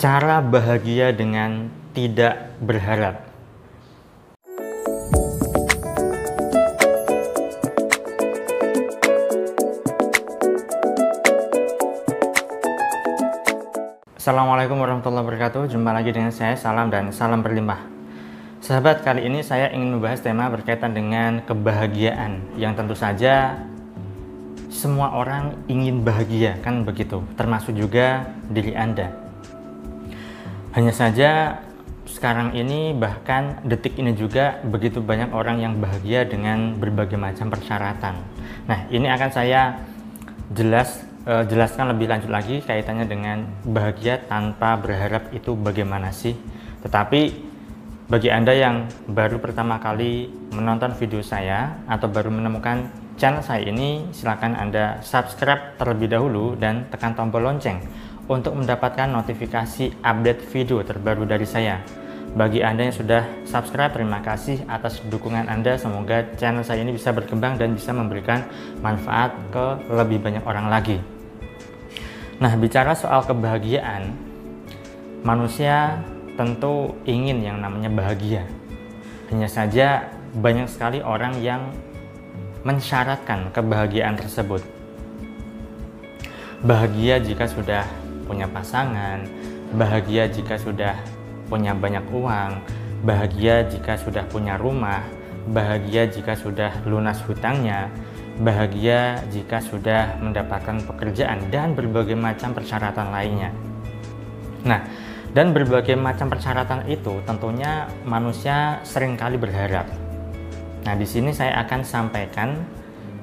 Cara bahagia dengan tidak berharap. Assalamualaikum warahmatullahi wabarakatuh. Jumpa lagi dengan saya, salam dan salam berlimpah. Sahabat, kali ini saya ingin membahas tema berkaitan dengan kebahagiaan yang tentu saja semua orang ingin bahagia, kan begitu, termasuk juga diri Anda. Hanya saja sekarang ini bahkan detik ini juga begitu banyak orang yang bahagia dengan berbagai macam persyaratan. Nah, ini akan saya jelas uh, jelaskan lebih lanjut lagi kaitannya dengan bahagia tanpa berharap itu bagaimana sih. Tetapi bagi Anda yang baru pertama kali menonton video saya atau baru menemukan channel saya ini, silakan Anda subscribe terlebih dahulu dan tekan tombol lonceng untuk mendapatkan notifikasi update video terbaru dari saya. Bagi Anda yang sudah subscribe, terima kasih atas dukungan Anda. Semoga channel saya ini bisa berkembang dan bisa memberikan manfaat ke lebih banyak orang lagi. Nah, bicara soal kebahagiaan, manusia tentu ingin yang namanya bahagia. Hanya saja banyak sekali orang yang mensyaratkan kebahagiaan tersebut. Bahagia jika sudah punya pasangan, bahagia jika sudah punya banyak uang, bahagia jika sudah punya rumah, bahagia jika sudah lunas hutangnya, bahagia jika sudah mendapatkan pekerjaan dan berbagai macam persyaratan lainnya. Nah, dan berbagai macam persyaratan itu tentunya manusia sering kali berharap. Nah, di sini saya akan sampaikan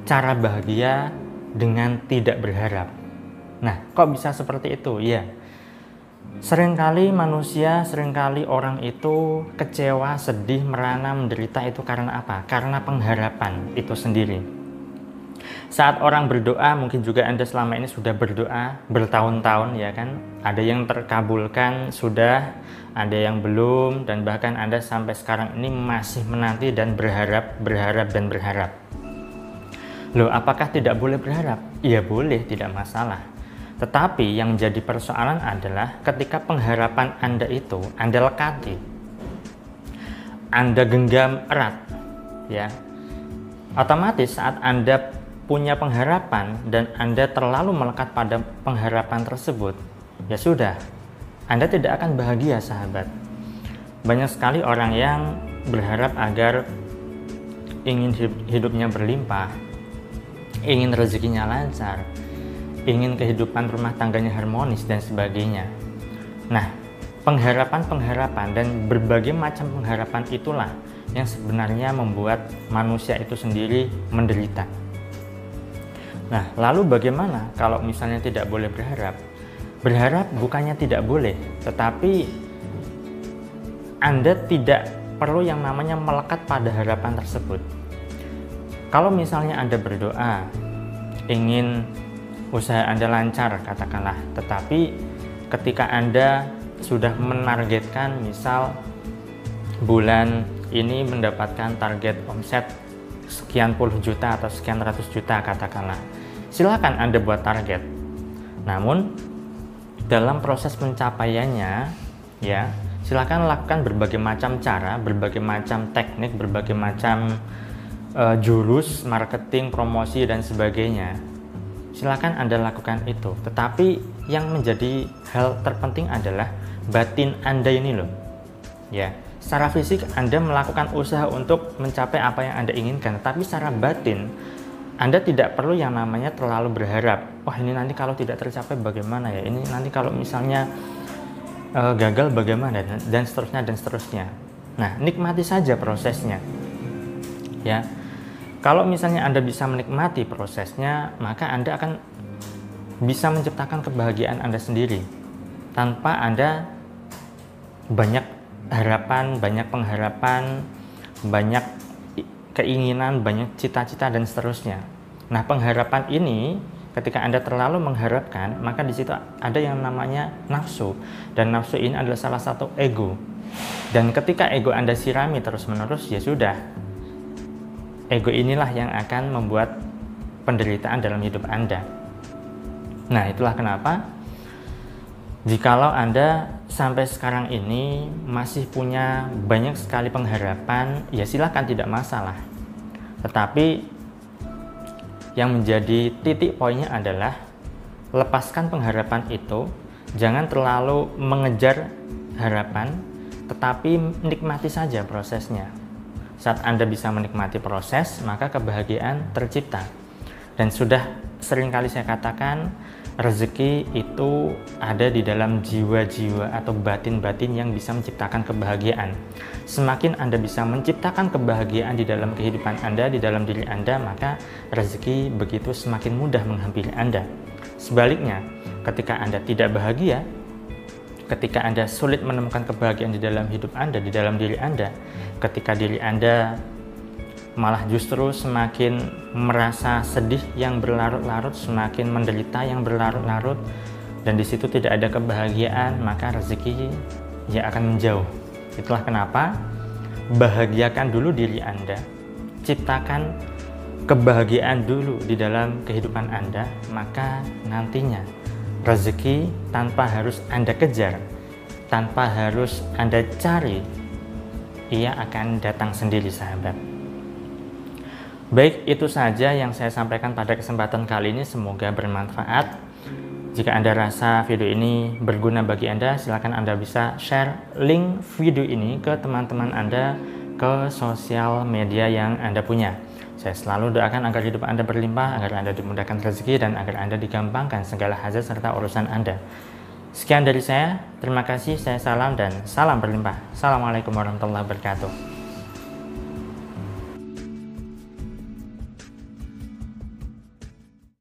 cara bahagia dengan tidak berharap. Nah, kok bisa seperti itu? Ya, sering kali manusia, sering kali orang itu kecewa, sedih, merana, menderita itu karena apa? Karena pengharapan itu sendiri. Saat orang berdoa, mungkin juga Anda selama ini sudah berdoa bertahun-tahun ya kan. Ada yang terkabulkan sudah, ada yang belum dan bahkan Anda sampai sekarang ini masih menanti dan berharap, berharap dan berharap. Loh, apakah tidak boleh berharap? Iya boleh, tidak masalah. Tetapi yang menjadi persoalan adalah ketika pengharapan Anda itu Anda lekati, Anda genggam erat, ya, otomatis saat Anda punya pengharapan dan Anda terlalu melekat pada pengharapan tersebut, ya sudah, Anda tidak akan bahagia, sahabat. Banyak sekali orang yang berharap agar ingin hidupnya berlimpah, ingin rezekinya lancar, ingin kehidupan rumah tangganya harmonis dan sebagainya. Nah, pengharapan-pengharapan dan berbagai macam pengharapan itulah yang sebenarnya membuat manusia itu sendiri menderita. Nah, lalu bagaimana kalau misalnya tidak boleh berharap? Berharap bukannya tidak boleh, tetapi Anda tidak perlu yang namanya melekat pada harapan tersebut. Kalau misalnya Anda berdoa, ingin usaha Anda lancar, katakanlah, tetapi ketika Anda sudah menargetkan, misal bulan ini mendapatkan target omset sekian puluh juta atau sekian ratus juta katakanlah silakan Anda buat target. Namun dalam proses pencapaiannya ya, silakan lakukan berbagai macam cara, berbagai macam teknik, berbagai macam uh, jurus marketing, promosi dan sebagainya. Silakan Anda lakukan itu. Tetapi yang menjadi hal terpenting adalah batin Anda ini loh. Ya, secara fisik Anda melakukan usaha untuk mencapai apa yang Anda inginkan, tapi secara batin anda tidak perlu yang namanya terlalu berharap, wah ini nanti kalau tidak tercapai bagaimana ya, ini nanti kalau misalnya uh, gagal bagaimana dan, dan seterusnya dan seterusnya. Nah, nikmati saja prosesnya. Ya. Kalau misalnya Anda bisa menikmati prosesnya, maka Anda akan bisa menciptakan kebahagiaan Anda sendiri tanpa Anda banyak harapan, banyak pengharapan, banyak keinginan, banyak cita-cita dan seterusnya. Nah, pengharapan ini ketika Anda terlalu mengharapkan, maka di situ ada yang namanya nafsu dan nafsu ini adalah salah satu ego. Dan ketika ego Anda sirami terus-menerus, ya sudah. Ego inilah yang akan membuat penderitaan dalam hidup Anda. Nah, itulah kenapa Jikalau Anda sampai sekarang ini masih punya banyak sekali pengharapan, ya silahkan tidak masalah. Tetapi yang menjadi titik poinnya adalah lepaskan pengharapan itu, jangan terlalu mengejar harapan, tetapi nikmati saja prosesnya. Saat Anda bisa menikmati proses, maka kebahagiaan tercipta. Dan sudah sering kali saya katakan, rezeki itu ada di dalam jiwa-jiwa atau batin-batin yang bisa menciptakan kebahagiaan. Semakin Anda bisa menciptakan kebahagiaan di dalam kehidupan Anda, di dalam diri Anda, maka rezeki begitu semakin mudah menghampiri Anda. Sebaliknya, ketika Anda tidak bahagia, ketika Anda sulit menemukan kebahagiaan di dalam hidup Anda, di dalam diri Anda, ketika diri Anda malah justru semakin merasa sedih yang berlarut-larut, semakin menderita yang berlarut-larut, dan di situ tidak ada kebahagiaan, maka rezeki ya akan menjauh. Itulah kenapa bahagiakan dulu diri Anda, ciptakan kebahagiaan dulu di dalam kehidupan Anda, maka nantinya rezeki tanpa harus Anda kejar, tanpa harus Anda cari, ia akan datang sendiri sahabat. Baik, itu saja yang saya sampaikan pada kesempatan kali ini. Semoga bermanfaat. Jika Anda rasa video ini berguna bagi Anda, silakan Anda bisa share link video ini ke teman-teman Anda ke sosial media yang Anda punya. Saya selalu doakan agar hidup Anda berlimpah, agar Anda dimudahkan rezeki, dan agar Anda digampangkan segala hajat serta urusan Anda. Sekian dari saya, terima kasih, saya salam dan salam berlimpah. Assalamualaikum warahmatullahi wabarakatuh.